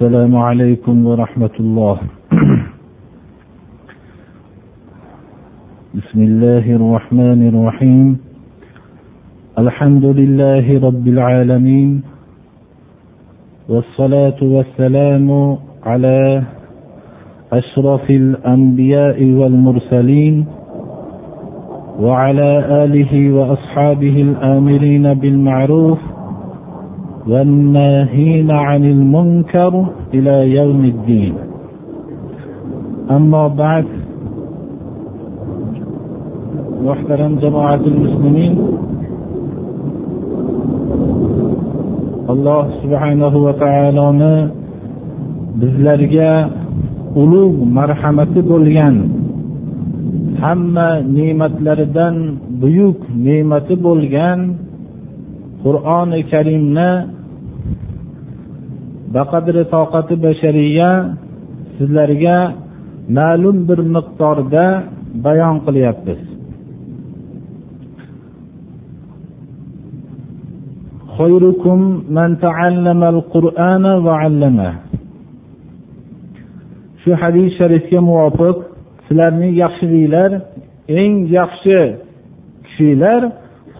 السلام عليكم ورحمة الله. بسم الله الرحمن الرحيم. الحمد لله رب العالمين. والصلاة والسلام على أشرف الأنبياء والمرسلين وعلى آله وأصحابه الآمرين بالمعروف والناهين عن المنكر إلى يوم الدين أما بعد محترم جماعة المسلمين alloh subhanahu va taoloni bizlarga ulug' marhamati bo'lgan hamma ne'matlaridan buyuk ne'mati bo'lgan qur'oni karimni baqadri toqati bashariya sizlarga ma'lum bir miqdorda bayon qilyapmiz shu hadis sharifga muvofiq sizlarning yaxshiliklar eng yaxshi kishilar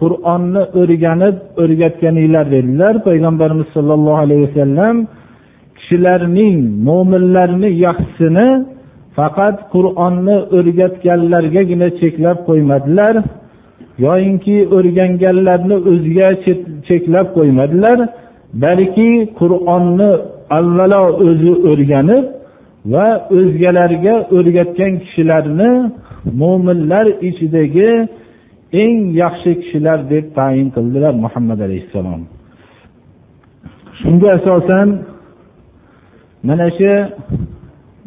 qur'onni o'rganib o'rgatganinglar dedilar. Payg'ambarimiz sollallohu alayhi vasallam kishilarning mo'minlarni yaxshisini faqat qur'onni o'rgatganlargagina cheklab qo'ymadilar. Yoyinki o'rganganlarni o'ziga cheklab qo'ymadilar. Balki qur'onni avvalo o'zi o'rganib va o'zgalarga o'rgatgan kishilarni mo'minlar ichidagi eng yaxshi kishilar deb tayin qildilar muhammad alayhissalom. Shunga asosan mana shu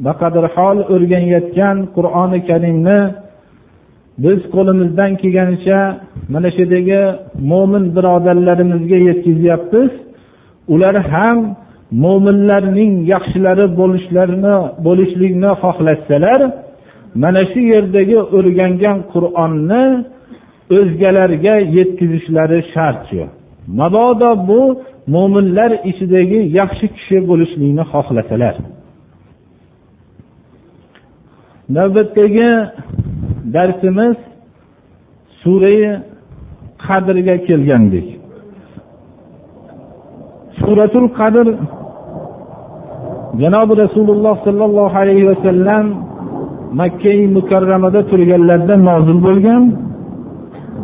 baqadr hol o'rganayotgan qur'oni karimni biz qo'limizdan kelganicha mana shu yerdagi mo'min birodarlarimizga yetkazyapmiz. Ular ham mo'minlarning yaxshilari bo'lishlarini bo'lishlikni xohlashsalar mana shu yerdagi o'rgangan qur'onni o'zgalarga yetkazishlari shart shu mabodo bu mo'minlar ichidagi yaxshi kishi bo'lishlikni xohlasalar. Navbatdagi darsimiz surai qadrga kelgandik suratul qadr janobi rasululloh sollallohu alayhi vasallam makkai mukarramada turganlarida nozil bo'lgan.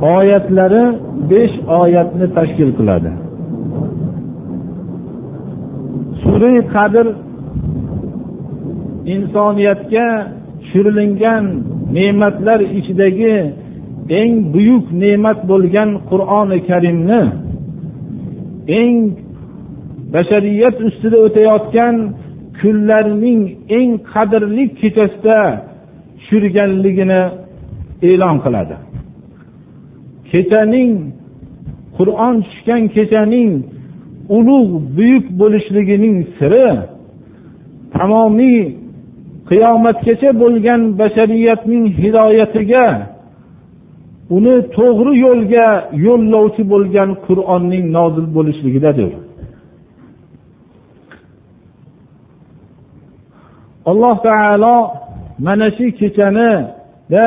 Oyatlari besh oyatni tashkil qiladi. Surai qadr insoniyatga tushirilingan ne'matlar ichidagi eng buyuk ne'mat bo'lgan qur'oni karimni eng bashariyat ustida o'tayotgan kunlarning eng qadrli kechasida tushirganligini e'lon qiladi. Kechaning qur'on tushgan kechaning ulug' buyuk bo'lishligining siri tamomiy qiyomatgacha bo'lgan bashariyatning hidoyatiga uni to'g'ri yo'lga yo'llovchi bo'lgan qur'onning nozil bo'lishligidadir. Alloh taolo mana shu kechanida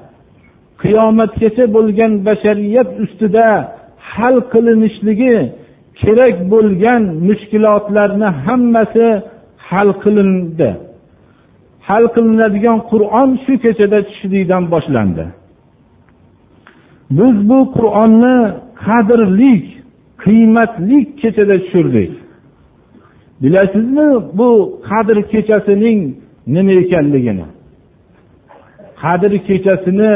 qiyomatgacha bo'lgan bashariyat ustida hal qilinishligi kerak bo'lgan mushkulotlarni hammasi hal qilindi. Hal qilinadigan qur'on shu kechada tushlikdan boshlandi. Biz bu qur'onni qadrlik qiymatli kechada tushirdik. Bilasizmi bu qadr kechasining nima ekanligini? Qadr kechasini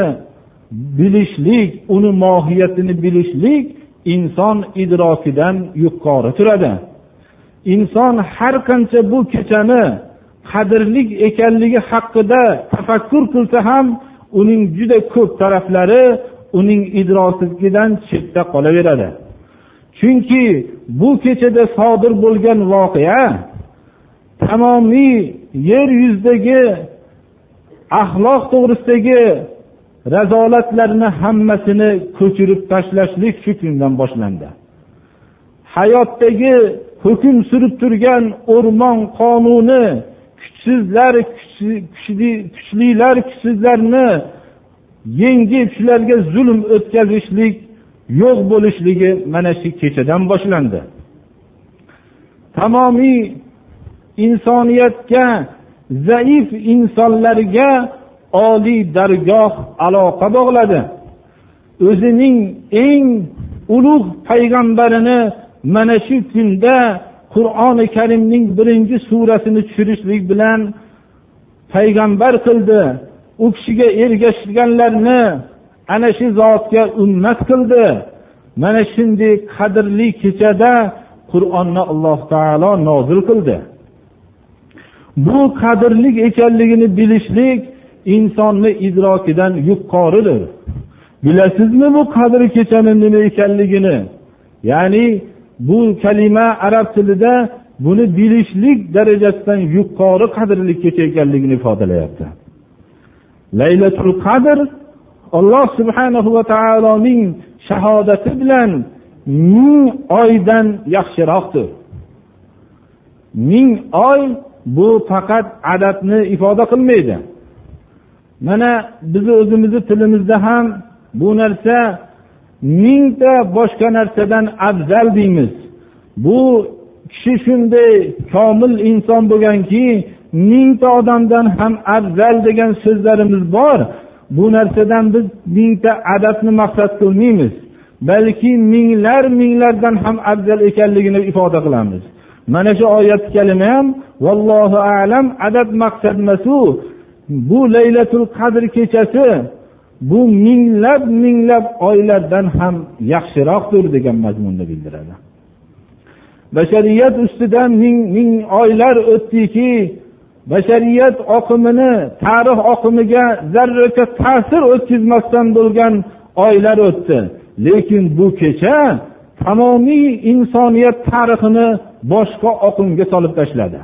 bilishlik uni mohiyatini bilishlik inson idrokidan yuqori turadi. Inson har qancha bu kechani qadrli ekanligi haqida tafakkur qilsa ham uning juda ko'p taraflari uning idrokidan chetda qolaveradi. Chunki bu kechada sodir bo'lgan voqea tamomiy yer yuzidagi axloq to'g'risidagi razolatlarni hammasini ko'chirib tashlashlik shu kundan boshlandi. Hayotdagi hukm surib turgan o'rmon qonuni kuchsizlar kuchlilar kuchsizlarni yengib shularga zulm o'tkazishlik yo'q bo'lishligi mana shu kechadan boshlandi. Tamomiy insoniyatga zaif insonlarga oliy dargoh aloqa bog'ladi. O'zining eng ulug' payg'ambarini mana shu kunda qur'oni karimning birinchi surasini tushirishlik bilan payg'ambar qildi. U kishiga ergashganlarni ana shu zotga ummat qildi. Mana shunday qadrli kechada qur'onni alloh taolo nozil qildi. Bu qadrli ekanligini bilishlik insonni idrokidan yuqoridir bilasizmi bu qadri kechani nima ekanligini? Ya'ni bu kalima arab tilida buni bilishlik darajasidan yuqori qadrli kecha ekanligini ifodalayapti. Laylatul qadr alloh subhanahu va taoloning shahodati bilan ming oydan yaxshiroqdir. Ming oy bu faqat adadni ifoda qilmaydi. Mana bizni o'zimizni tilimizda ham bu narsa mingta boshqa narsadan afzal deymiz. Bu kishi shunday komil inson bo'lganki mingta odamdan ham afzal degan so'zlarimiz bor. Bu narsadan biz mingta adabni maqsad qilmaymiz balki minglar minglardan ham afzal ekanligini ifoda qilamiz. Mana shu oyat kalima ham vallohu alam adab maqsad emasu bu laylatul qadr kechasi bu minglab minglab oylardan ham yaxshiroqdir degan mazmunni bildiradi. Bashariyat ustidan ming ming oylar o'tdiki bashariyat oqimini tarix oqimiga zarracha ta'sir o'tkazmasdan bo'lgan oylar o'tdi. Lekin bu kecha tamomiy insoniyat tarixini boshqa oqimga solib tashladi.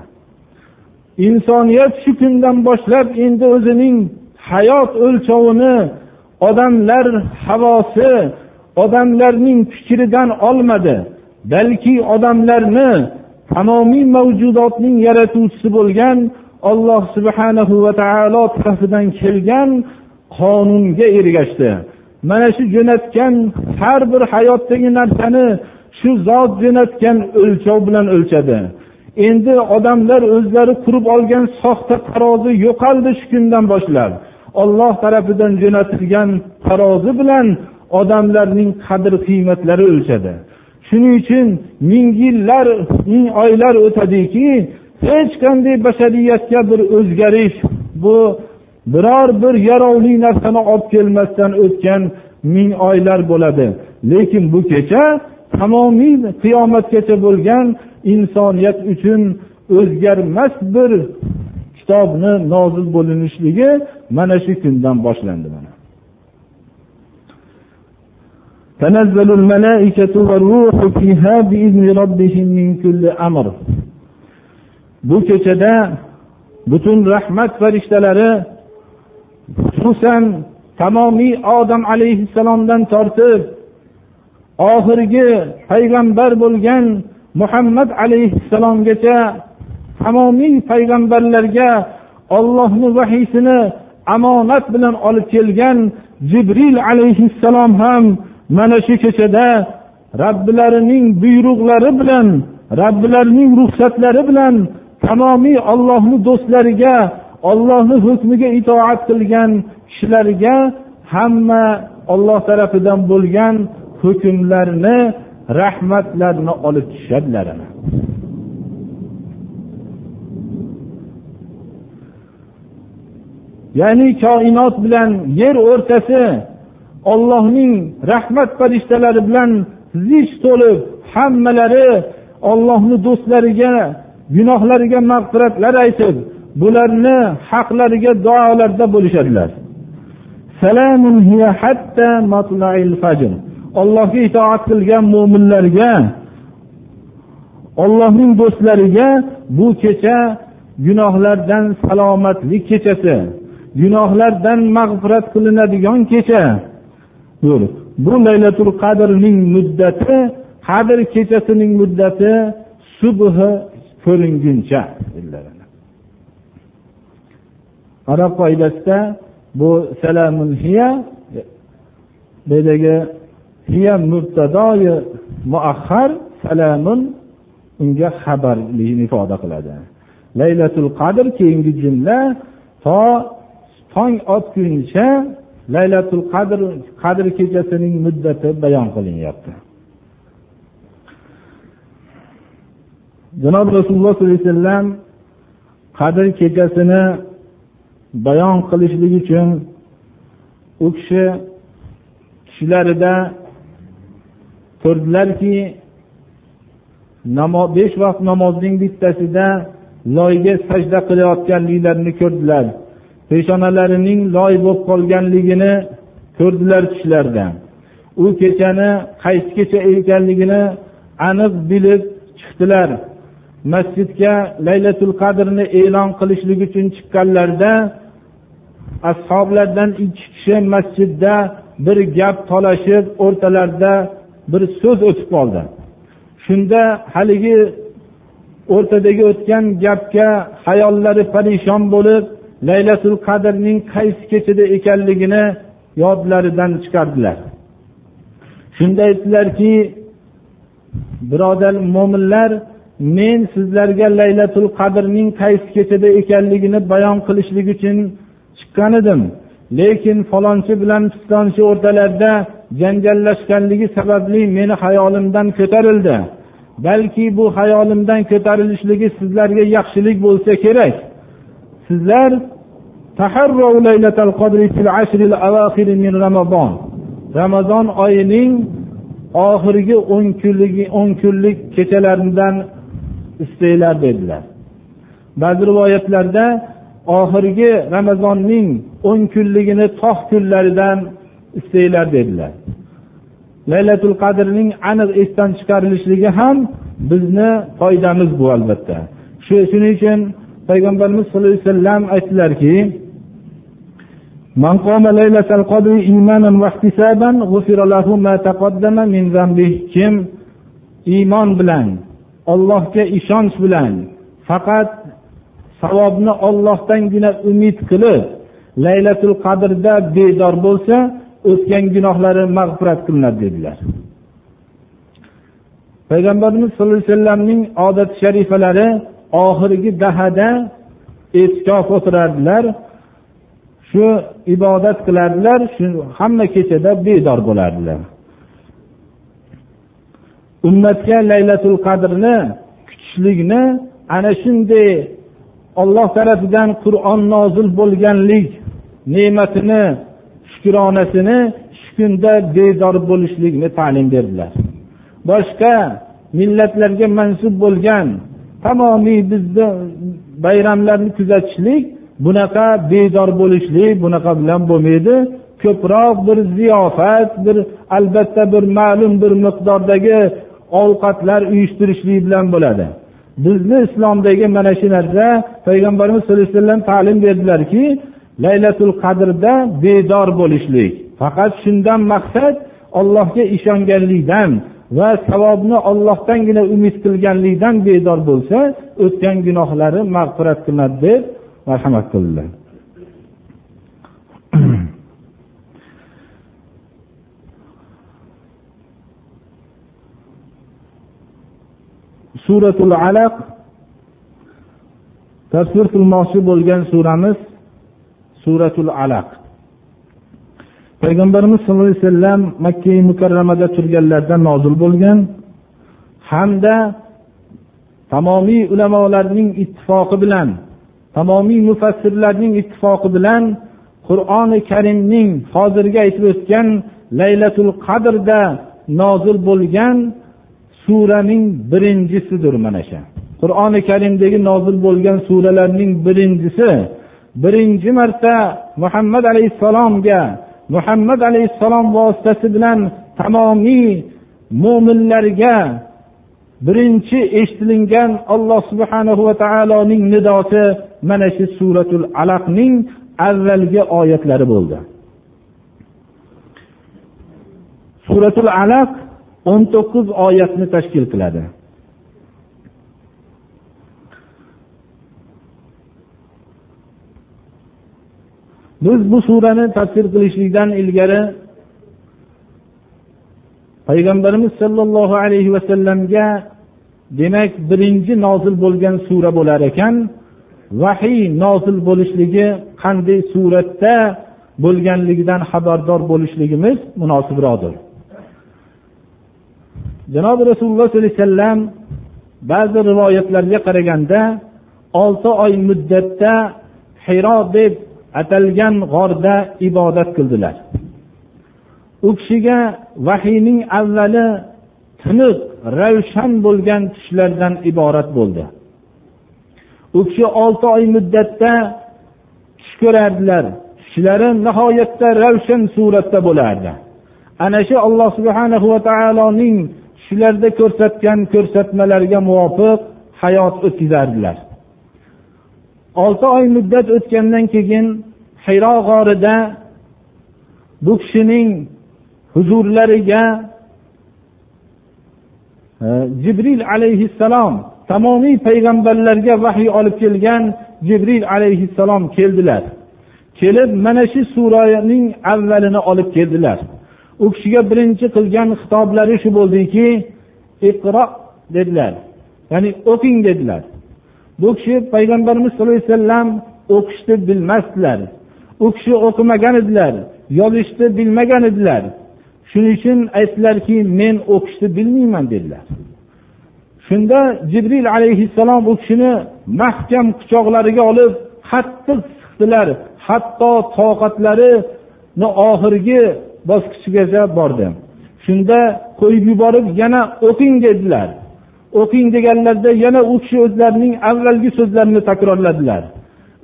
Insoniyat shu kundan boshlab endi o'zining hayot o'lchovini odamlar havosi odamlarning fikridan olmadi. Balki odamlarni tamomiy mavjudotning yaratuvchisi bo'lgan alloh subhanahu va taolo tarafidan kelgan qonunga ergashdi. Mana shu jo'natgan har bir hayotdagi narsani shu zot jo'natgan o'lchov bilan o'lchadi. Endi odamlar o'zlari qurib olgan soxta tarozi yo'qoldi shu kundan boshlab. Olloh tarafidan jo'natilgan tarozi bilan odamlarning qadr qiymatlari o'lchadi. Shuning uchun ming yillar ming oylar o'tadiki hech qanday bashariyatga bir o'zgarish bu biror bir yarovli narsani olib kelmasdan o'tgan ming oylar bo'ladi. Lekin bu kecha tamomiy qiyomatgacha bo'lgan insoniyat uchun o'zgarmas bir kitobni nozil bo'linishligi mana shu kundan boshlandi mana تنزل الملائكة والروح فيها بإذن ربهم من كل أمر bu kechada butun rahmat farishtalari xususan tamomiy odam alayhissalomdan tortib oxirgi payg'ambar bo'lgan muhammad alayhissalomgacha tamomiy payg'ambarlarga ollohni vahiysini omonat bilan olib kelgan jibril alayhissalom ham mana shu kechada robbilarining buyruqlari bilan robbilarining ruxsatlari bilan tamomiy ollohni do'stlariga ollohni hukmiga itoat qilgan kishilarga hamma olloh tarafidan bo'lgan hukmlarni rahmatlarni olib tushadilar ya'ni koinot bilan yer o'rtasi ollohning rahmat farishtalari bilan zich to'lib hammalari ollohni do'stlariga gunohlariga mag'firatlar aytib bularni haqlariga duolarda bo'lishadilar. Ollohga itoat qilgan mo'minlarga ollohning do'stlariga bu kecha gunohlardan salomatlik kechasi gunohlardan mag'firat qilinadigan kecha. Bu laylatul qadrning muddati qadr kechasining muddati subhi ko'ringuncha arab qoidasida bu salamun hiya bu hiya mubtadoyi muahhar salamun unga xabarlikni ifoda qiladi. Laylatul qadr keyingi jumla to tong otguncha laylatul qadr qadr kechasining muddati bayon qilinyapti. Janob rasululloh sollallohu alayhi vasallam qadr kechasini bayon qilishlik uchun u kishi tushlarida ko'rdilarki besh vaqt namozning bittasida loyga sajda qilayotganliklarini ko'rdilar. Peshonalarining loy bo'lib qolganligini ko'rdilar tushlarida u kechani qaysi kecha ekanligini aniq bilib chiqdilar. Masjidga laylatul qadrni e'lon qilishlik uchun chiqqanlarida ashoblardan ikki kishi masjidda bir gap talashib o'rtalarida bir so'z o'tib qoldi. Shunda haligi o'rtadagi o'tgan gapga hayollari parishon bo'lib laylatul qadrning qaysi kechada ekanligini yodlaridan chiqardilar. Shunda aytdilarki birodar mo'minlar men sizlarga laylatul qadrning qaysi kechada ekanligini bayon qilishlik uchun chiqqan edim. Lekin falonchi bilan pistonchi o'rtalarida janjallashganligi sababli meni hayolimdan ko'tarildi. Balki bu hayolimdan ko'tarilishligi sizlarga yaxshilik bo'lsa kerak. Sizlar ramazon. Oyining oxirgi o'n kunligi o'n kunlik kechalaridan istanglar dedilar. Ba'zi rivoyatlarda oxirgi ramazonning o'n kunligini tog' kunlaridan istanglar dedilar laylatul qadrning aniq esdan chiqarilishligi ham bizni foydamiz bu albatta shu shuning uchun payg'ambarimiz sallallohu alayhi vasallam aytdilarki من قام ليلة القدر إيمانا واحتسابا غفر له ما تقدم من ذنبه kim iymon bilan ollohga ishonch bilan faqat savobni ollohdangina umid qilib laylatul qadrda bedor bo'lsa o'tgan gunohlari mag'firat qilinadi dedilar. Payg'ambarimiz sallallohu alayhi vasallamning odat sharifalari oxirgi dahada e'tikof o'tirardilar shu ibodat qilardilar shu hamma kechada bedor bo'lardilar. Ummatga laylatul qadrni kutishlikni ana shunday olloh tarafidan qur'on nozil bo'lganlik ne'matini shukronasini shukunda bezor bedor bo'lishlikni ta'lim berdilar. Boshqa millatlarga mansub bo'lgan tamomiy bizni bayramlarni kuzatishlik bunaqa bedor bo'lishlik bunaqa bilan bo'lmaydi. Ko'proq bir ziyofat bir albatta bir ma'lum bir miqdordagi ovqatlar uyushtirishlik bilan bo'ladi. Bizni islomdagi mana shu narsa payg'ambarimiz sallallohu alayhi vasallam ta'lim berdilarki laylatul qadrda bedor bo'lishlik. Faqat shundan maqsad ollohga ishonganlikdan va savobni ollohdangina umid qilganlikdan bedor bo'lsa o'tgan gunohlari mag'firat qilinadi deb marhamat qildilar. Suratul alaq tafsir qilmoqchi bo'lgan suramiz suratul alaq. Payg'ambarimiz sallallohu alayhi vasallam makka mukarramada turganlarida nozil bo'lgan hamda tamomiy ulamolarning ittifoqi bilan tamomiy mufassirlarning ittifoqi bilan qur'oni karimning hozirgi aytib o'tgan laylatul qadrda nozil bo'lgan suraning birinchisidir mana shu. Qur'oni karimdagi nozil bo'lgan suralarning birinchisi birinchi marta muhammad alayhissalomga muhammad alayhissalom vositasi bilan tamomiy mo'minlarga birinchi eshitilingan alloh subhanahu va taoloning nidosi mana shu suratul alaqning avvalgi oyatlari bo'ldi. Suratul alaq o'n to'qqiz oyatni tashkil qiladi. Biz bu surani tafsir qilishlikdan ilgari payg'ambarimiz sollallohu alayhi vasallamga demak birinchi nozil bo'lgan sura bo'lar ekan. Vahiy nozil bo'lishligi qanday suratda bo'lganligidan xabardor bo'lishligimiz munosibroqdir. Janobi rasululloh sollallohu alayhi vasallam ba'zi rivoyatlarga qaraganda olti oy muddatda hiro deb atalgan g'orda ibodat qildilar. U kishiga vahiyning avvali tiniq ravshan bo'lgan tushlardan iborat bo'ldi. U kishi olti oy muddatda tush ko'rardilar. Tushlari nihoyatda ravshan suratda bo'lardi. Ana shu alloh subhanahu va taoloning tushlarda ko'rsatgan ko'rsatmalariga muvofiq hayot o'tkazardilar. Olti oy muddat o'tgandan keyin hiro g'orida bu kishining huzurlariga e, jibril alayhissalom tamomiy payg'ambarlarga vahiy olib kelgan jibril alayhissalom keldilar. Kelib mana shu suraning avvalini olib keldilar. U kishiga birinchi qilgan xitoblari shu bo'ldiki iqro dedilar. Ya'ni o'qing dedilar. Bu kishi payg'ambarimiz sallallohu alayhi vasallam o'qishni bilmasdilar. U kishi o'qimagan edilar yozishni bilmagan edilar. Shuning uchun aytdilarki men o'qishni bilmayman dedilar. Shunda jibril alayhissalom u kishini mahkam quchoqlariga olib qattiq siqdilar hatto toqatlarini oxirgi bosqichigacha bordi. Shunda qo'yib yuborib yana o'qing dedilar. O'qing deganlarida yana u kishi o'zlarining avvalgi so'zlarini takrorladilar.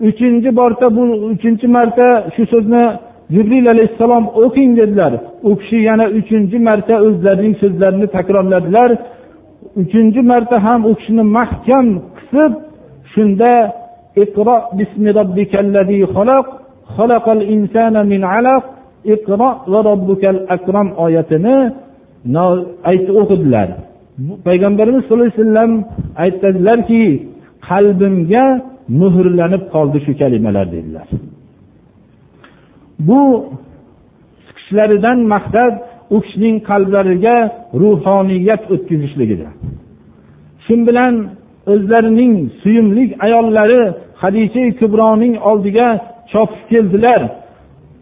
Uchinchi borta bu uchinchi marta shu so'zni jibril alayhissalom o'qing dedilar. U kishi yana uchinchi marta o'zlarining so'zlarini takrorladilar. Uchinchi marta ham u kishini mahkam qisib shunda iqro bismi robbikallazi xalaq xalaqal insana min alaq iqro va robbukal akram oyatini aytib o'qidilar. Payg'ambarimiz sallallohu alayhi vasallam aytadilarki qalbimga muhrlanib qoldi shu kalimalar dedilar bu chiqishlaridan maqsad u kishining qalblariga ruhoniyat o'tkazishligidir shu bilan o'zlarining suyumli ayollari hadisha kubroning oldiga chopib keldilar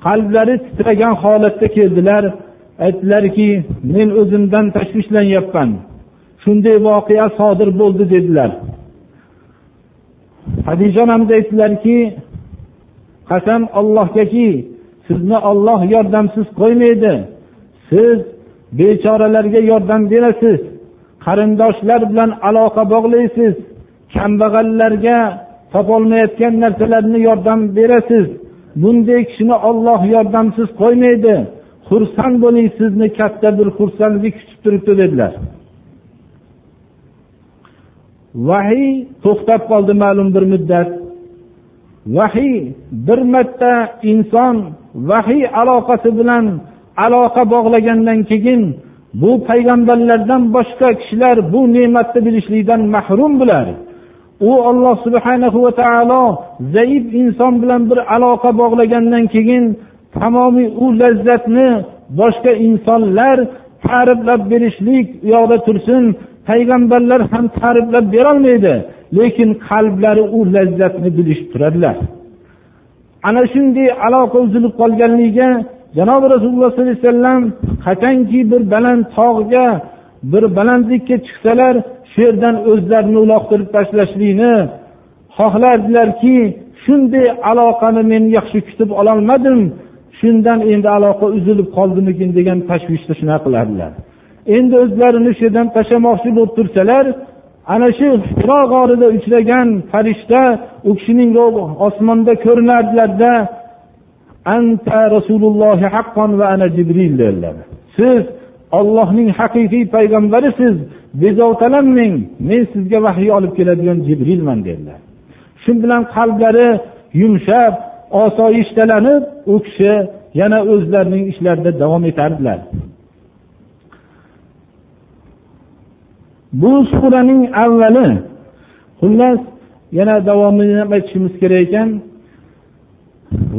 qalblari titragan holatda keldilar aytdilarki men o'zimdan tashvishlanyapman shunday voqea sodir bo'ldi dedilar. Hadisha onamiz aytdilarki qasam ollohgaki sizni olloh yordamsiz qo'ymaydi. Siz bechoralarga yordam berasiz. Qarindoshlar bilan aloqa bog'laysiz. Kambag'allarga topolmayotgan narsalarni yordam berasiz. Bunday kishini olloh yordamsiz qo'ymaydi. Xursand bo'ling sizni katta bir xursandlik kutib turibdi dedilar. Vahiy to'xtab qoldi ma'lum bir muddat. Vahiy bir marta inson vahiy aloqasi bilan aloqa bog'lagandan keyin bu payg'ambarlardan boshqa kishilar bu ne'matni bilishlikdan mahrum bo'ladi u olloh subhanahu va taolo zaif inson bilan bir aloqa bog'lagandan keyin tamomiy u lazzatni boshqa insonlar ta'riflab berishlik u yoqda tursin payg'ambarlar ham ta'riflab berolmaydi lekin qalblari u lazzatni bilishib turadilar. Ana shunday aloqa uzilib qolganligiga janobi rasululloh sollallohu alayhi vasallam qachonki bir baland tog'ga bir balandlikka chiqsalar shu yerdan o'zlarini uloqtirib tashlashlikni xohlardilarki shunday aloqani men yaxshi kutib ololmadim shundan endi aloqa uzilib qoldimikin degan tashvishda shunaqa qilardilar. Endi o'zlarini shu yerdan tashlamoqchi bo'lib tursalar ana shu hiro g'orida uchragan farishta u kishining osmonda ko'rinardilarda anta rasulullohi haqqon va ana jibril dedilar. Siz ollohning haqiqiy payg'ambarisiz bezovtalanmang men sizga vahiy olib keladigan jibrilman dedilar. Shu bilan qalblari yumshab osoyishtalanib u kishi yana o'zlarining ishlarida davom etardilar. Bu suraning avvali xullas yana davomini ham aytishimiz kerak ekan.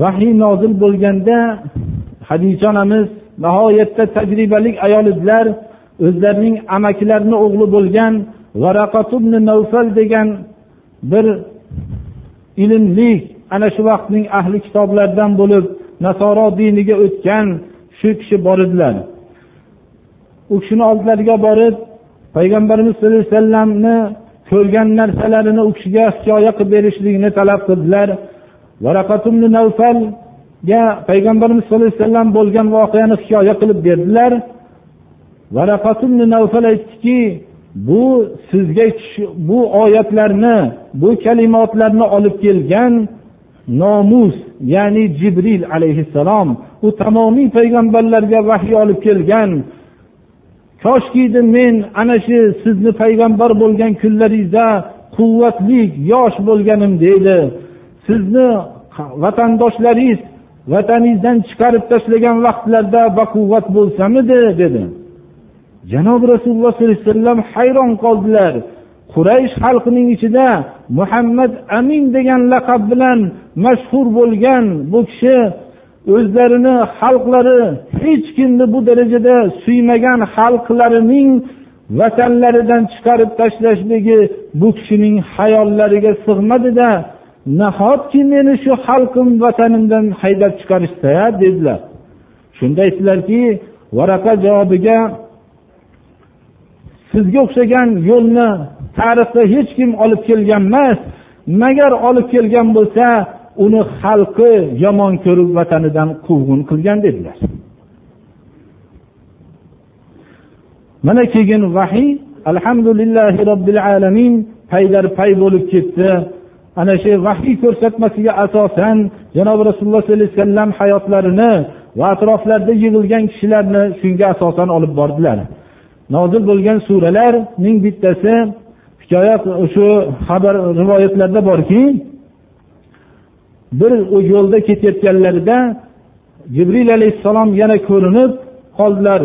Vahiy nozil bo'lganda hadisha onamiz nihoyatda tajribali ayol edilar o'zlarining amakilarini o'g'li bo'lgan navfal degan bir ilmli ana shu vaqtning ahli kitoblaridan bo'lib nasoro diniga o'tgan shu kishi bor edilar. U kishini oldilariga borib payg'ambarimiz sallallohu alayhi vasallamni ko'rgan narsalarini u kishiga hikoya qilib berishlikni talab qildilar. Navfalga payg'ambarimiz sallallohu alayhi vasallam bo'lgan voqeani hikoya qilib berdilar. Navfal aytdiki bu sizga bu oyatlarni bu kalimotlarni olib kelgan nomus ya'ni jibril alayhissalom u tamomiy payg'ambarlarga vahiy olib kelgan koshkiydi men ana shu sizni payg'ambar bo'lgan kunlaringizda quvvatli yosh bo'lganim deydi. Sizni vatandoshlaringiz vataningizdan chiqarib tashlagan vaqtlarda baquvvat bo'lsamidi dedi. Janobi rasululloh sollallohu alayhi vasallam hayron qoldilar. Quraysh xalqining ichida muhammad amin degan laqab bilan mashhur bo'lgan bu kishi o'zlarini xalqlari hech kimni bu darajada suymagan xalqlarining vatanlaridan chiqarib tashlashligi bu kishining hayollariga sig'madida nahotki meni shu xalqim vatanimdan haydab chiqarishsa dedilar. Shunda aytdilarki varaqa javobiga sizga o'xshagan yo'lni tarixda hech kim olib kelgan emas. Magar olib kelgan bo'lsa uni xalqi yomon ko'rib vatanidan quvg'in qilgan dedilar. Mana keyin vahiy alhamdulillahi robbil alamin paydar pay bo'lib ketdi. Ana shu vahiy ko'rsatmasiga asosan janobi rasululloh sollallohu alayhi vasallam hayotlarini va atroflarida yig'ilgan kishilarni shunga asosan olib bordilar. Nozil bo'lgan suralarning bittasi hikoya shu xabar rivoyatlarda borki bir yo'lda ketayotganlarida jibril alayhissalom yana ko'rinib qoldilar.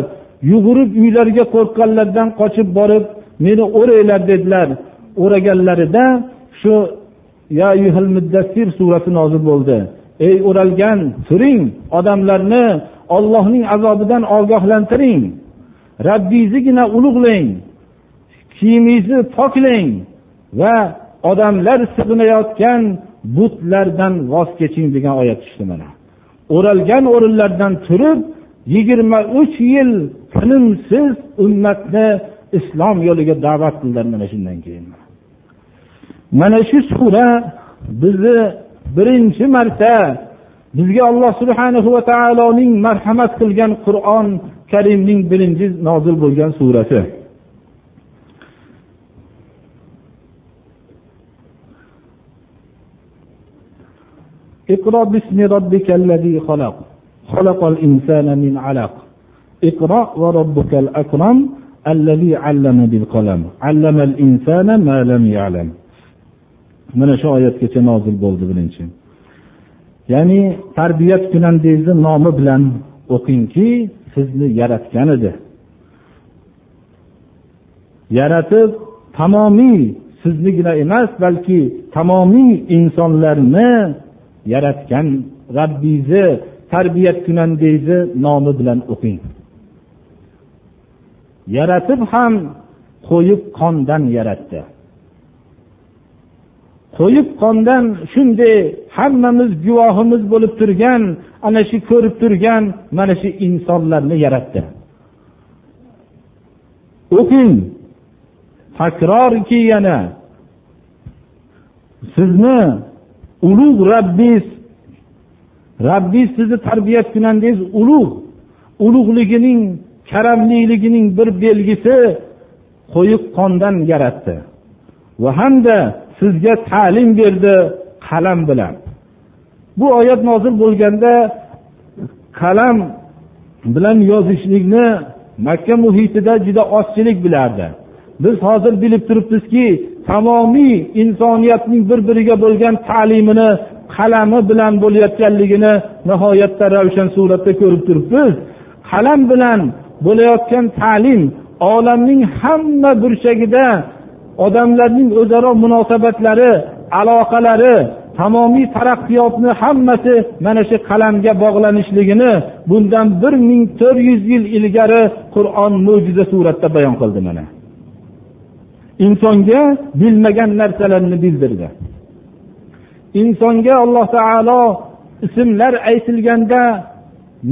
Yugurib uylariga qo'rqqanlaridan qochib borib meni o'ranglar dedilar. O'raganlarida shu ya muddassir surasi nozil bo'ldi. Ey o'ralgan turing odamlarni ollohning azobidan ogohlantiring. Rabbingiznigina ulug'lang kiyimingizni poklang va odamlar sig'inayotgan butlardan voz keching degan oyat tushdi mana. O'ralgan o'rinlardan turib yigirma uch yil tinimsiz ummatni islom yo'liga da'vat qildilar mana shundan keyin. Mana shu sura bizni birinchi marta bizga alloh subhanahu va taoloning marhamat qilgan qur'on karimning birinchi nozil bo'lgan surasi. اقرأ باسم ربك الذي خلق خلق الإنسان من علق اقرأ وربك الأكرم الذي علم بالقلم علم الإنسان ما لم يعلم mana shu oyatgacha nozil bo'ldi birinchi ya'ni tarbiyat kunangizni nomi bilan o'qingki sizni yaratgan edi yaratib tamomiy siznigina emas balki tamomiy insonlarni yaratgan rabbingizni tarbiyat kunandangizni nomi bilan o'qing. Yaratib ham qo'yib qondan yaratdi. Qo'yib qondan shunday hammamiz guvohimiz bo'lib turgan ana shu ko'rib turgan mana shu insonlarni yaratdi. O'qing. Takrorki yana. Sizni ulug' rabbingiz rabbingiz sizni tarbiya kunangiz ulug' ulug'ligining karamliligining bir belgisi qo'yiq qondan yaratdi. Va hamda sizga ta'lim berdi qalam bilan. Bu oyat nozil bo'lganda qalam bilan yozishlikni makka muhitida juda ozchilik bilardi. Biz hozir bilib turibmizki tamomiy insoniyatning bir biriga bo'lgan ta'limini qalami bilan bo'layotganligini nihoyatda ravshan suratda ko'rib turibmiz. Qalam bilan bo'layotgan ta'lim olamning hamma burchagida odamlarning o'zaro munosabatlari aloqalari tamomiy taraqqiyotni hammasi mana shu qalamga bog'lanishligini bundan bir ming to'rt yuz yil ilgari qur'on mo'jiza suratda bayon qildi mana. Insonga bilmagan narsalarni bildirdi. Insonga alloh taolo ismlar aytilganda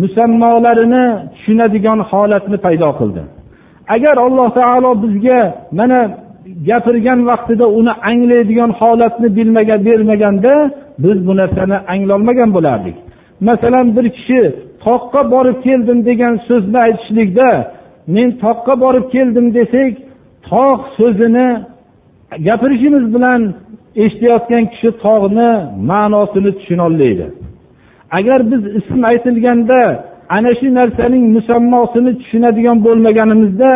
musammolarini tushunadigan holatni paydo qildi. Agar alloh taolo bizga mana gapirgan vaqtida uni anglaydigan holatni bilmagan bermaganda biz bu narsani anglolmagan bo'lardik. Masalan bir kishi toqqa borib keldim degan so'zni aytishlikda men toqqa borib keldim desak tog' so'zini gapirishimiz bilan eshitayotgan kishi tog'ni ma'nosini tushunolmaydi agar biz ism aytilganda ana shu narsaning musammosini tushunadigan bo'lmaganimizda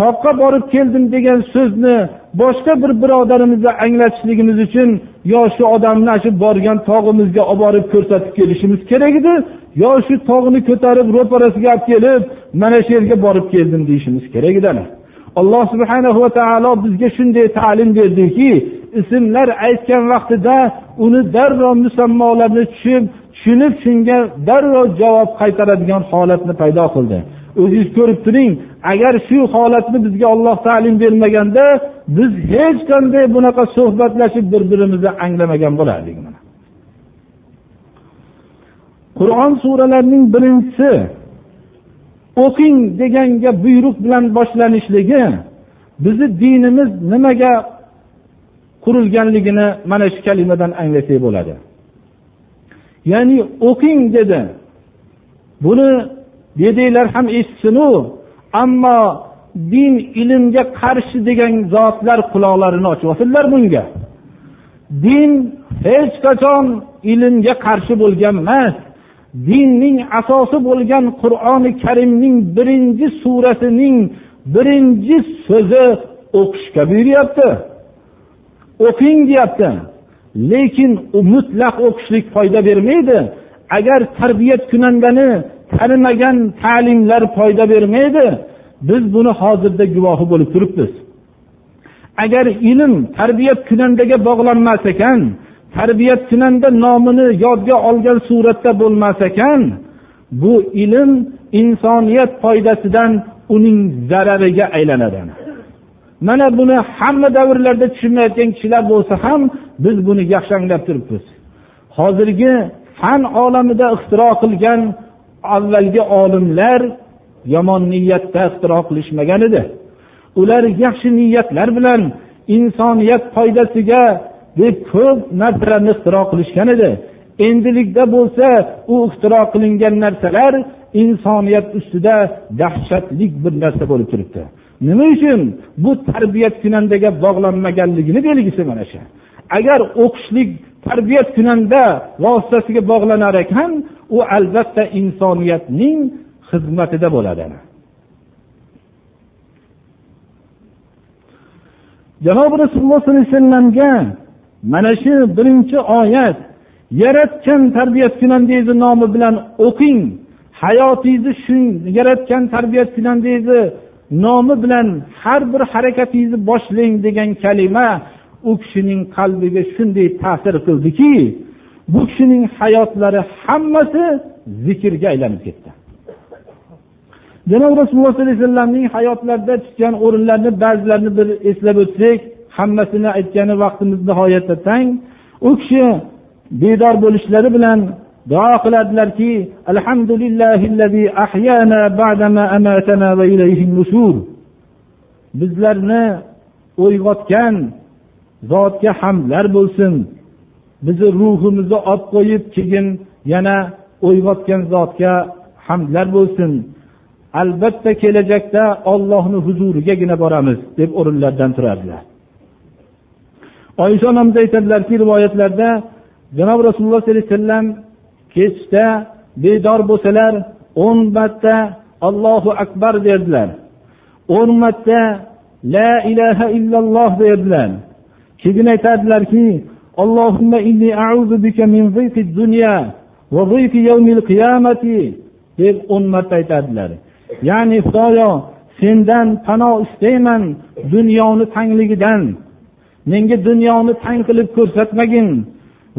toqqa borib keldim degan so'zni boshqa bir birodarimizni anglatishligimiz uchun yo shu odamni shu borgan tog'imizga olib borib ko'rsatib kelishimiz kerak edi yo shu tog'ni ko'tarib ro'parasiga olib kelib mana shu yerga borib keldim deyishimiz kerak edi alloh subhana va taolo bizga shunday ta'lim berdiki ismlar aytgan vaqtida uni darrov musammolarni tushib tushunib shunga darrov javob qaytaradigan holatni paydo qildi. O'zingiz ko'rib turing agar shu holatni bizga olloh ta'lim bermaganda biz hech qanday bunaqa suhbatlashib bir birimizni anglamagan bo'lardik qur'on suralarining birinchisi o'qing deganga buyruq bilan boshlanishligi bizni dinimiz nimaga qurilganligini mana shu kalimadan anglasak bo'ladi. Ya'ni o'qing dedi. Buni dedinglar ham eshitsinu ammo din ilmga qarshi degan zotlar quloqlarini ochib olsinlar bunga. Din hech qachon ilmga qarshi bo'lgan emas. Dinning asosi bo'lgan qur'oni karimning birinchi surasining birinchi so'zi o'qishga buyuryapti. O'qing deyapti. Lekin u mutlaq o'qishlik foyda bermaydi. Agar tarbiyat kunandani tanimagan ta'limlar foyda bermaydi biz buni hozirda guvohi bo'lib turibmiz. Agar ilm tarbiyat kunandaga bog'lanmas ekan tarbiyat nomini yodga olgan suratda bo'lmas ekan bu ilm insoniyat foydasidan uning zarariga aylanadi. Mana buni hamma davrlarda tushunmayotgan kishilar bo'lsa ham biz buni yaxshi anglab turibmiz. Hozirgi fan olamida ixtiro qilgan avvalgi olimlar yomon niyatda ixtiro qilishmagan edi. Ular yaxshi niyatlar bilan insoniyat foydasiga deb ko'p narsalarni ixtiro qilishgan edi. Endilikda bo'lsa u ixtiro qilingan narsalar insoniyat ustida dahshatli bir narsa bo'lib turibdi. Nima uchun? Bu tarbiyat kunandaga bog'lanmaganligini belgisi mana shu. Agar o'qishlik tarbiyat kunanda vositasiga bog'lanar ekan u albatta insoniyatning xizmatida bo'ladi. Janobi rasululloh sollallohu alayhi vasallamga mana shu birinchi oyat yaratgan tarbiyat nomi bilan o'qing. Hayotingizni shu yaratgan tarbiyat nomi bilan har bir harakatingizni boshlang degan kalima u kishining qalbiga shunday ta'sir qildiki bu kishining hayotlari hammasi zikrga aylanib ketdi. Janob rasululloh sollallohu alayhi vasallamning hayotlarida tutgan o'rinlarini ba'zilarini bir eslab o'tsak hammasini aytgani vaqtimiz nihoyatda tang. U kishi bedor bo'lishlari bilan duo qiladilarki bizlarni uyg'otgan zotga hamdlar bo'lsin. Bizni ruhimizni olib qo'yib keyin yana uyg'otgan zotga hamdlar bo'lsin. Albatta kelajakda ollohni huzurigagina boramiz deb o'rinlaridan turardilar. oysha onamiz aytadilarki rivoyatlarda janob rasululloh sollallohu alayhi vasallam kechda bedor bo'lsalar o'n marta allohu akbar derdilar o'n marta la ilaha illalloh derdilar keyin aytadilarki اللهم إني أعوذ بك من ضيق الدنيا وضيق يوم القيامة deb o'n marta aytadilar ya'ni xudoyo sendan pano istayman dunyoni tangligidan menga dunyoni tang qilib ko'rsatmagin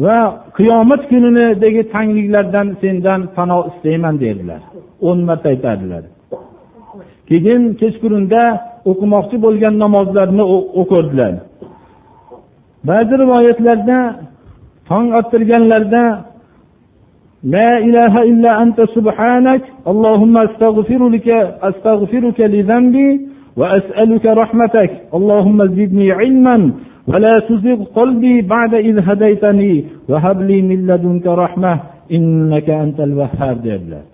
va qiyomat kunidagi tangliklardan sendan pano istayman dedilar o'n marta aytadilar keyin kechqurunda o'qimoqchi bo'lgan namozlarni o'qirdilar ba'zi rivoyatlarda tong ottirganlarida لا إله إلا أنت سبحانك اللهم أستغفرك أستغفرك لذنبي وأسألك رحمتك اللهم زدني علما ولا تزغ قلبي بعد إذ هديتني وهب لي من لدنك رحمة إنك أنت الوهاب dedilar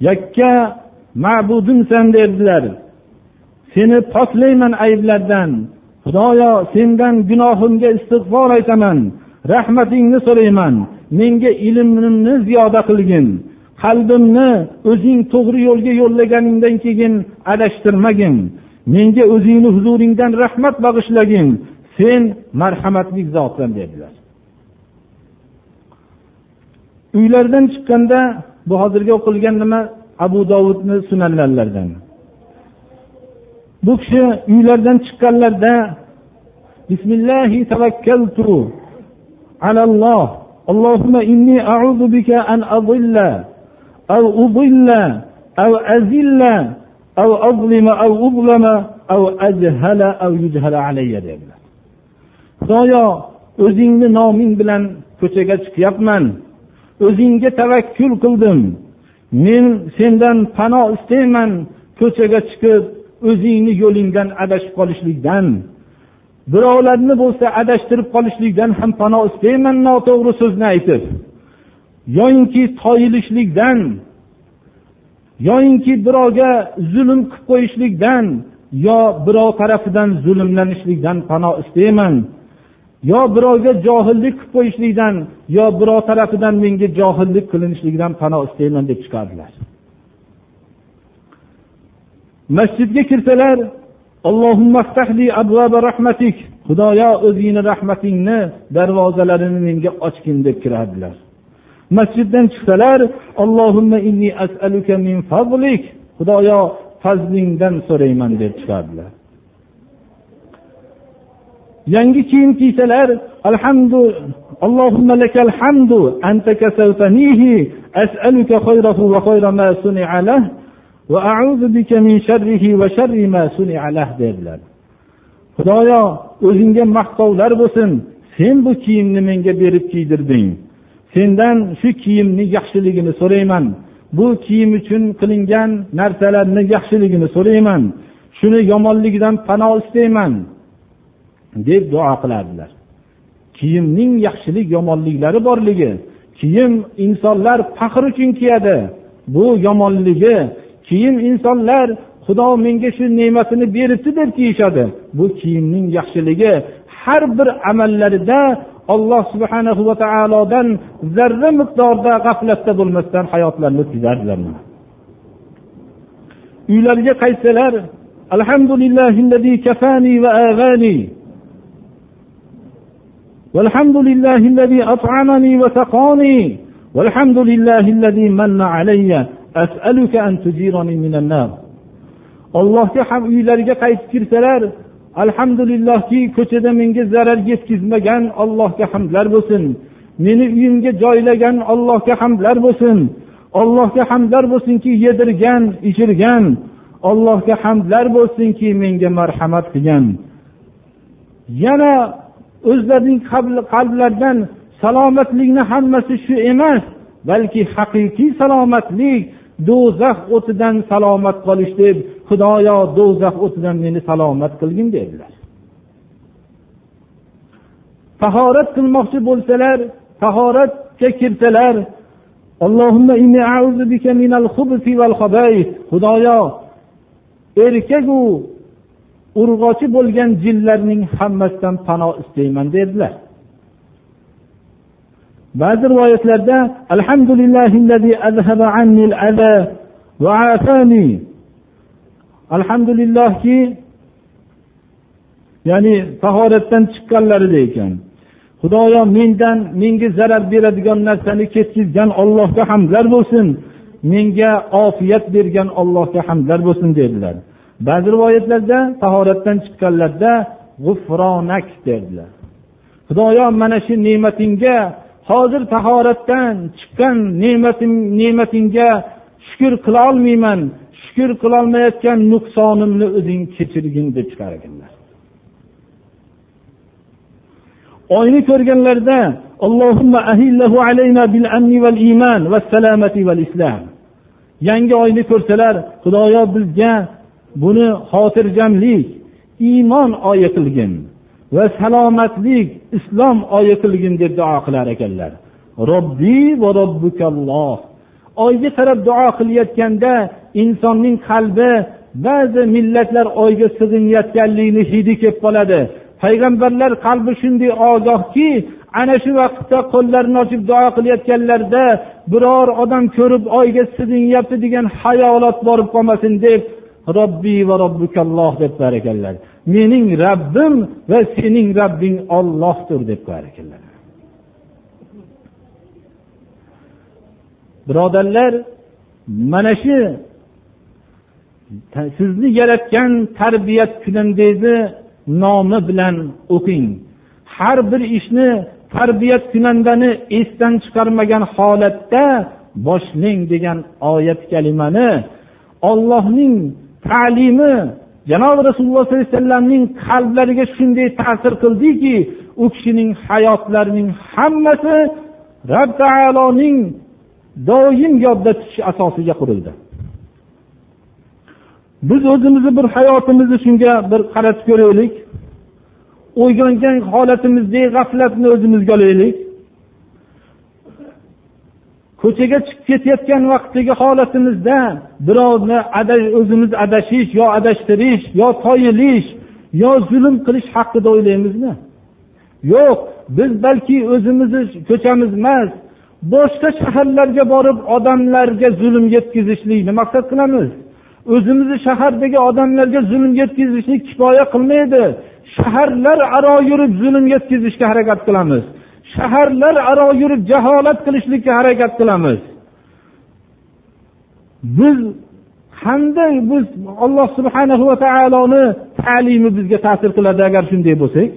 yakka ma'budimsan dedilar seni poklayman ayblardan xudoyo sendan gunohimga istig'for aytaman rahmatingni so'rayman menga ilmimni ziyoda qilgin qalbimni o'zing to'g'ri yo'lga yo'llaganingdan keyin adashtirmagin menga o'zingni huzuringdan rahmat bag'ishlagin sen marhamatli zotsan dedilar uylaridan chiqqanda bu hozirgi o'qilgan nima abu dovudni sunanlaridan bu kishi uylaridan chiqqanlarida bismillahi tavakkaltu alalloh اللهم إني أعوذ بك أن أضل أو أضل أو أزل av azlima av ublama av ajhala av yujhala alayya deydilar xudoyo o'zingni noming bilan ko'chaga chiqyapman. O'zingga tavakkul qildim. Men sendan panoh istayman ko'chaga chiqib o'zingni yo'lingdan adashib qolishlikdan. Birovlarni bo'lsa adashtirib qolishlikdan ham panoh istayman noto'g'ri so'zni aytib. Yoyinki toyilishlikdan. Yoyinki birovga zulm qilib qo'yishlikdan yo birov tarafidan zulmlanishlikdan pano istayman. Yo birovga johillik qilib qo'yishlikdan yo birov tarafidan menga johillik qilinishligidan pano istayman deb chiqardilar. Masjidga kirsalar xudoyo o'zingni rahmatingni darvozalarini menga ochgin deb kirardilar. masjiddan chiqsalar xudoyo fazlingdan so'rayman deb chiqardilar. Yangi kiyim kiysalar alhamdu allohumma lakal hamdu anta as'aluka khayrahu va khayra ma suni'a lah va a'udhu bika min sharrihi va sharri ma suni'a lah dedilar. Xudoyo o'zingga maqtovlar bo'lsin sen bu kiyimni menga berib kiydirding. Sendan shu kiyimni yaxshiligini so'rayman. Bu kiyim uchun qilingan narsalarni yaxshiligini so'rayman. Shuni yomonligidan pano istayman deb duo qilardilar. Kiyimning yaxshilik yomonliklari borligi kiyim insonlar faxr uchun kiyadi. Bu yomonligi kiyim insonlar xudo menga shu ne'matini beribdi deb kiyishadi. Bu kiyimning yaxshiligi har bir amallarida alloh subhana va taolodan zarra miqdorda g'aflatda bo'lmasdan hayotlarini o'tkazardilar uylariga qaytsalar alhamdulillahi kafani va ag'ani والحمد لله الذي أطعمني وسقاني والحمد لله الذي من علي أسألك أن تجيرني من النار allohga ham uylariga qaytib kirsalar alhamdulillahki ko'chada menga zarar yetkazmagan allohga hamdlar bo'lsin. Meni uyimga joylagan allohga hamdlar bo'lsin. Allohga hamdlar bo'lsinki yedirgan ichirgan. Allohga hamdlar bo'lsinki menga marhamat qilgan. Yana o'zlarining qalblaridan salomatlikni hammasi shu emas balki haqiqiy salomatlik do'zax o'tidan salomat qolish deb xudoyo do'zax o'tidan meni salomat qilgin dedilar. Tahorat qilmoqchi bo'lsalar tahoratga kirsalar xudoyo erkaku urg'ochi bo'lgan jinlarning hammasidan pano istayman dedilar. Ba'zi rivoyatlarda alhamdulillahki ya'ni tahoratdan chiqqanlarida ekan xudoyo mendan menga zarar beradigan narsani ketkizgan ollohga hamdlar bo'lsin. Menga ofiyat bergan ollohga hamdlar bo'lsin dedilar. Ba'zi rivoyatlarda tahoratdan chiqqanlarda g'ufronak dedilar xudoyo mana shu ne'matingga hozir tahoratdan chiqqan ne'matim ne'matingga shukur qilolmayman shukur qilolmayotgan nuqsonimni o'zing kechirgin deb chiqar ekanlar oyni ko'rganlarida yangi oyni ko'rsalar xudoyo bizga buni xotirjamlik iymon oyi qilgin. Va salomatlik islom oyi qilgin deb duo qilar ekanlar. Robbi va robbukalloh. Oyga qarab duo qilayotganda insonning qalbi ba'zi millatlar oyga sig'inayotganligini hidi kelib qoladi. Payg'ambarlar qalbi shunday ogohki ana shu vaqtda qo'llarini ochib duo qilayotganlarida biror odam ko'rib oyga sig'inyapti degan hayolot borib qolmasin deb robbiy va robbukalloh deb qo'yar ekanlar. Mening rabbim va sening rabbing ollohdir deb qo'yar ekanlar. Birodarlar mana shu sizni yaratgan tarbiyat kunandangizni nomi bilan o'qing. Har bir ishni tarbiyat kunandani esdan chiqarmagan holatda boshlang degan oyat kalimani ollohning ta'limi janobi rasululloh sollallohu alayhi vasallamning qalblariga shunday ta'sir qildiki u kishining hayotlarining hammasi rob taoloning doim yodda tutish asosiga qurildi. Biz o'zimizni bir hayotimizni shunga bir qaratib ko'raylik. O'ylangan holatimizdagi g'aflatni o'zimizga olaylik. Ko'chaga chiqib ketayotgan vaqtdagi holatimizda birovni o'zimiz adashish yo adashtirish yo toyilish yo zulm qilish haqida o'ylaymizmi? Yo'q biz balki o'zimizni ko'chamiz emas boshqa shaharlarga borib odamlarga zulm yetkazishlikni maqsad qilamiz? O'zimizni shahardagi odamlarga zulm yetkazishlik kifoya qilmaydi shaharlar aro yurib zulm yetkazishga harakat qilamiz. Shaharlar aro yurib jaholat qilishlikka harakat qilamiz. Biz qanday biz alloh subhana va taoloni ta'limi bizga ta'sir qiladi agar shunday bo'lsak?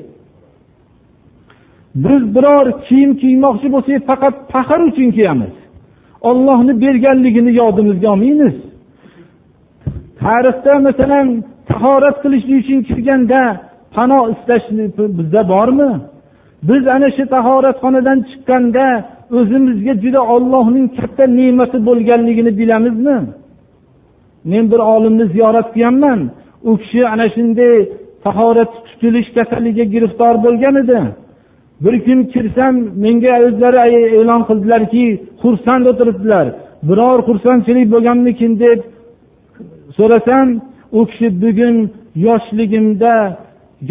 Biz biror kiyim kiymoqchi bo'lsak faqat faxr uchun kiyamiz. Ollohni berganligini yodimizga olmaymiz. Tarixda masalan tahorat qilishlik uchun kirganda pano istash bizda bormi? Biz ana shu tahoratxonadan chiqqanda o'zimizga juda ollohning katta ne'mati bo'lganligini bilamizmi? Men bir olimni ziyorat qilganman. U kishi ana shunday tahorat tutilish kasaliga giriftor bo'lgan edi. Bir kun kirsam menga o'zlari e'lon qildilarki xursand o'tiribdilar. Biror xursandchilik bo'lganmikin deb so'rasam u kishi bugun yoshligimda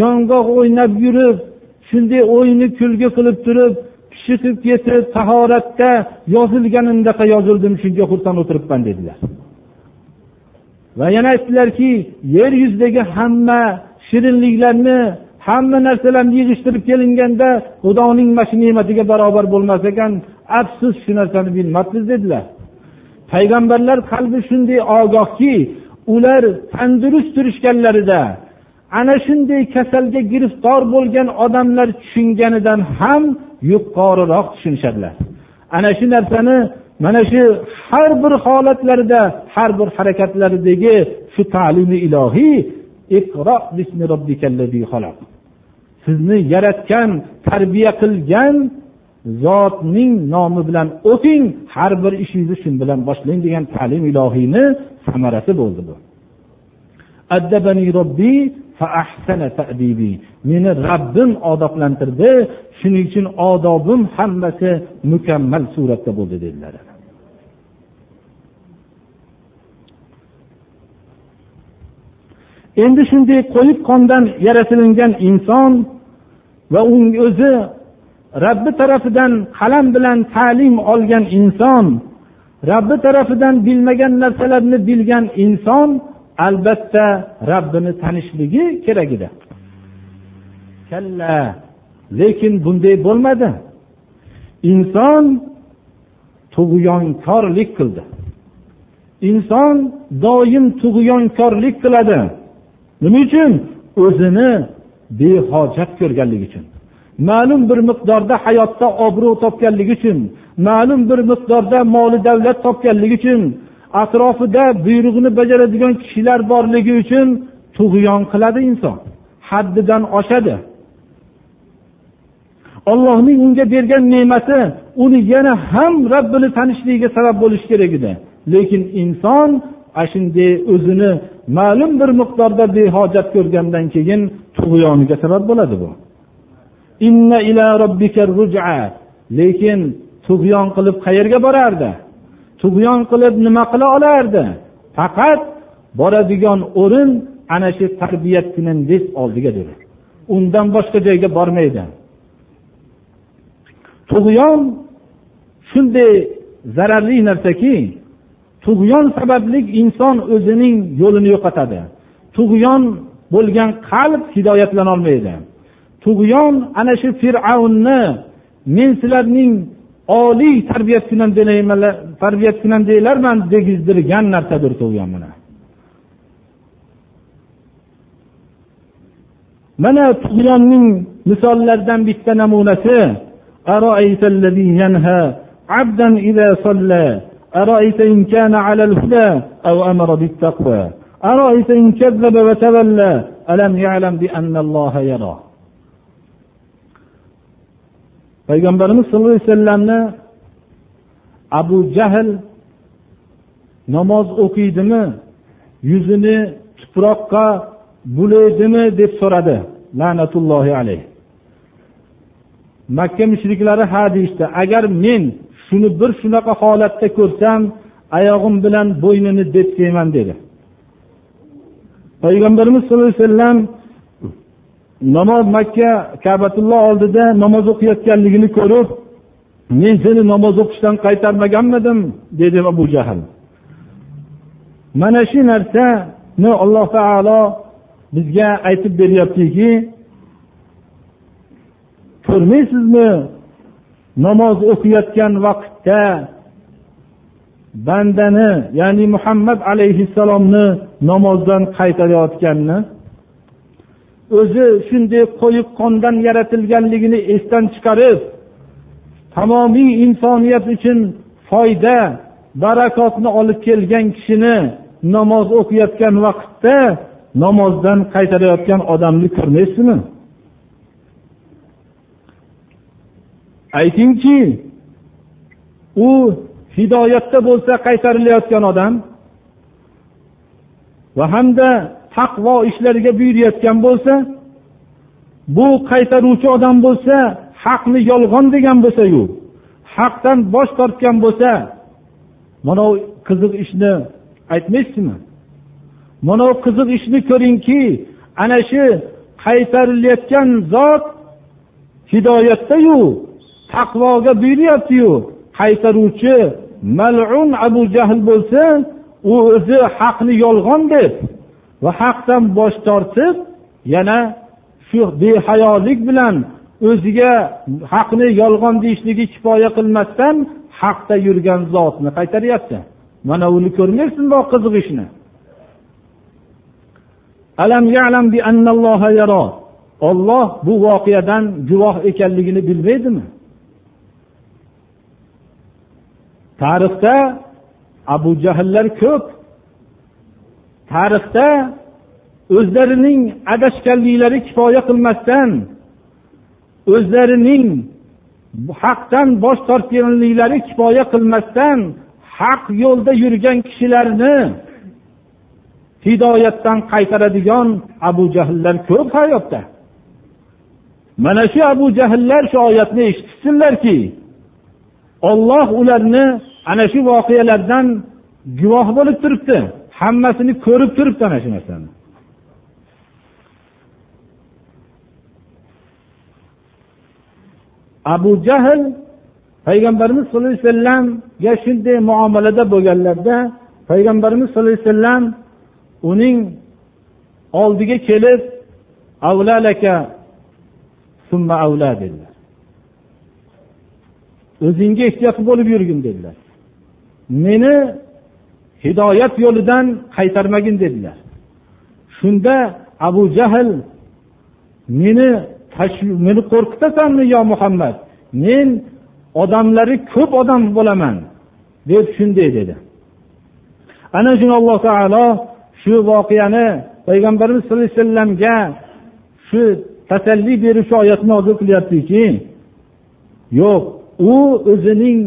yong'oq o'ynab yurib shunday o'yini kulgi qilib turib pishitib ketib tahoratda yozilganimdaqa yozildim shunga xursand o'tiribman dedilar. Va yana aytdilarki yer yuzidagi hamma shirinliklarni hamma narsalarni yig'ishtirib kelinganda xudoning mana shu ne'matiga barobar bo'lmas ekan afsus shu narsani bilmabmiz dedilar. Payg'ambarlar qalbi shunday ogohki ular tandurust turishganlarida ana shunday kasalga giriftor bo'lgan odamlar tushunganidan ham yuqoriroq tushunishadilar. Ana shu narsani mana shu har bir holatlarida har bir harakatlaridagi shu ta'limi ilohiy sizni yaratgan tarbiya qilgan zotning nomi bilan o'qing har bir ishingizni shu bilan boshlang degan ta'lim ilohiyni samarasi bo'ldi bu. meni rabbim odoblantirdi shuning uchun odobim hammasi mukammal suratda bo'ldi dedilar. Endi shunday qo'yib qondan yaratilingan inson va uning o'zi robbi tarafidan qalam bilan ta'lim olgan inson robbi tarafidan bilmagan narsalarni bilgan inson albatta rabbini tanishligi kerak edi. Kalla. Lekin bunday bo'lmadi. Inson tug'yonkorlik qildi. Inson doim tug'yonkorlik qiladi. Nima uchun? O'zini behojat ko'rganligi uchun. Ma'lum bir miqdorda hayotda obro' topganligi uchun ma'lum bir miqdorda moli davlat topganligi uchun atrofida buyrug'ini bajaradigan kishilar borligi uchun tug'yon qiladi inson. Haddidan oshadi. Ollohning unga bergan ne'mati uni yana ham rabbini tanishligiga sabab bo'lishi kerak edi. Lekin inson ana shunday o'zini ma'lum bir miqdorda behojat ko'rgandan keyin tug'yoniga sabab bo'ladi bu. Lekin tug'yon qilib qayerga borardi? Tug'yon qilib nima qila olardi? Faqat boradigan o'rin ana shu tarbiyatkunangiz oldigadir undan boshqa joyga bormaydi. Tug'yon shunday zararli narsaki tug'yon sababli inson o'zining yo'lini yo'qotadi. Tug'yon bo'lgan qalb hidoyatlanolmaydi. Tug'yon ana shu fir'avnni men sizlarning oliy tarbiyatkunandanglarman degizdirgan narsadir tug'yon mana mana tug'yonning misollaridan bitta namunasi أرأيت الذي ينهى عبدا إذا صلى أرأيت إن كان على الهدى أو أمر بالتقوى أرأيت إن كذب وتولى ألم يعلم بأن الله يرى payg'ambarimiz sallallohu alayhi vasallamni abu jahl namoz o'qiydimi yuzini tuproqqa bulaydimi deb so'radi. La'natullohi alayh. Makka mushriklari ha deyishdi agar men shuni bir shunaqa holatda ko'rsam oyog'im bilan bo'ynini detsayman dedi. Payg'ambarimiz sallallohu alayhi vasallam namoz makka kabatulloh oldida namoz o'qiyotganligini ko'rib men seni namoz o'qishdan qaytarmaganmidim dedi abu jahl. Mana shu narsani alloh taolo bizga aytib beryaptiki ko'rmaysizmi namoz o'qiyotgan vaqtda bandani ya'ni muhammad alayhissalomni namozdan qaytarayotganini? O'zi shunday qo'yib qondan yaratilganligini esdan chiqarib tamomiy insoniyat uchun foyda barakotni olib kelgan kishini namoz o'qiyotgan vaqtda namozdan qaytarayotgan odamni ko'rmaysizmi? Aytingki u hidoyatda bo'lsa qaytarilayotgan odam va hamda taqvo ishlariga buyurayotgan bo'lsa bu qaytaruvchi odam bo'lsa haqni yolg'on degan bo'lsayu haqdan bosh tortgan bo'lsa mana qiziq ishni aytmaysizmi? Mana qiziq ishni ko'ringki ana shu qaytarilayotgan zot hidoyatdayu taqvoga buyuryaptiyu qaytaruvchi malun abu jahl bo'lsa u o'zi haqni yolg'on deb. Va haqdan bosh tortib yana shu behayolik bilan o'ziga haqni yolg'on deyishligi kifoya qilmasdan haqda yurgan zotni qaytaryapti. Mana uni ko'rmaysizmi qiziq ishni. Olloh bu voqeadan guvoh ekanligini bilmaydimi? Tarixda abu jahllar ko'p tarixda o'zlarining adashganliklari kifoya qilmasdan o'zlarining haqdan bosh tortganliklari kifoya qilmasdan haq yo'lda yurgan kishilarni hidoyatdan qaytaradigan abu jahllar ko'p hayotda. Mana shu abu jahllar shu oyatni eshitishsinlarki olloh ularni ana shu voqealardan guvoh bo'lib turibdi. hammasini ko'rib turibdi ana shu narsani. Abu jahl payg'ambarimiz sallallohu alayhi vasallamga shunday muomalada bo'lganlarda payg'ambarimiz sallallohu alayhi vasallam uning oldiga kelib avlalaka summa avla dedilar. O'zingga ehtiyot bo'lib yurgin dedilar. Meni hidoyat yo'lidan qaytarmagin dedilar. Shunda abu jahl meni meni qo'rqitasanmi yo muhammad? Men odamlari ko'p odam bo'laman deb shunday dedi. Ana shuni alloh taolo shu voqeani payg'ambarimiz sallallohu alayhi vasallamga shu tasalli beruvchi oyat nozil qilyaptiki yo'q u o'zining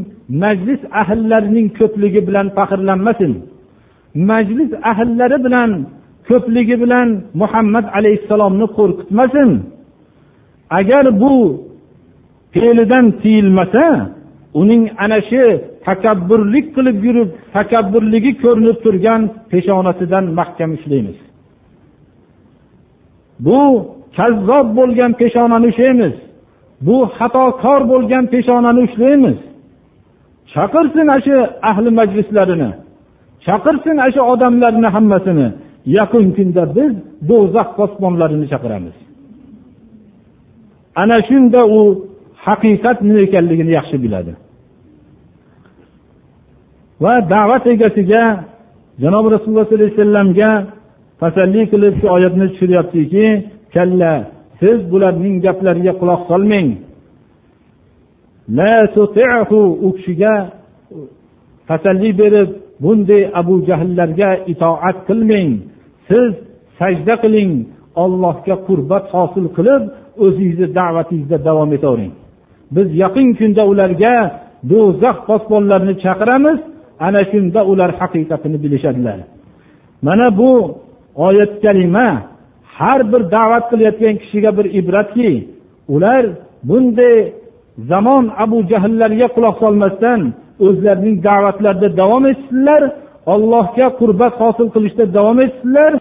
majlis ahllarining ko'pligi bilan faxrlanmasin. Majlis ahllari bilan ko'pligi bilan muhammad alayhissalomni qo'rqitmasin. Agar bu fe'lidan tiyilmasa uning ana shu takabburlik qilib yurib takabburligi ko'rinib turgan peshonasidan mahkam ushlaymiz bu kazzob bo'lgan peshonani ushlaymiz bu xatokor bo'lgan peshonani ushlaymiz. Chaqirsin ana shu ahli majlislarini chaqirsin ana shu odamlarni hammasini. Yaqin kunda biz do'zax posbonlarini chaqiramiz. Ana shunda u haqiqat nima ekanligini yaxshi biladi. Va da'vat egasiga janobi rasululloh sollallohu alayhi vasallamga tasalli qilib shu oyatni tushiryaptiki kalla siz bularning gaplariga quloq solmang. U kishiga tasalli berib bunday abu jahllarga itoat qilmang. Siz sajda qiling ollohga qurbat hosil qilib o'zingizni da'vatingizda davom etavering. Biz yaqin kunda ularga do'zax posbonlarini chaqiramiz ana shunda ular haqiqatini bilishadilar. Mana bu oyat kalima har bir da'vat qilayotgan kishiga bir ibratki ular bunday zamon abu jahllarga quloq solmasdan o'zlarining da'vatlarida davom etsinlar allohga qurbat hosil qilishda davom etsinlar.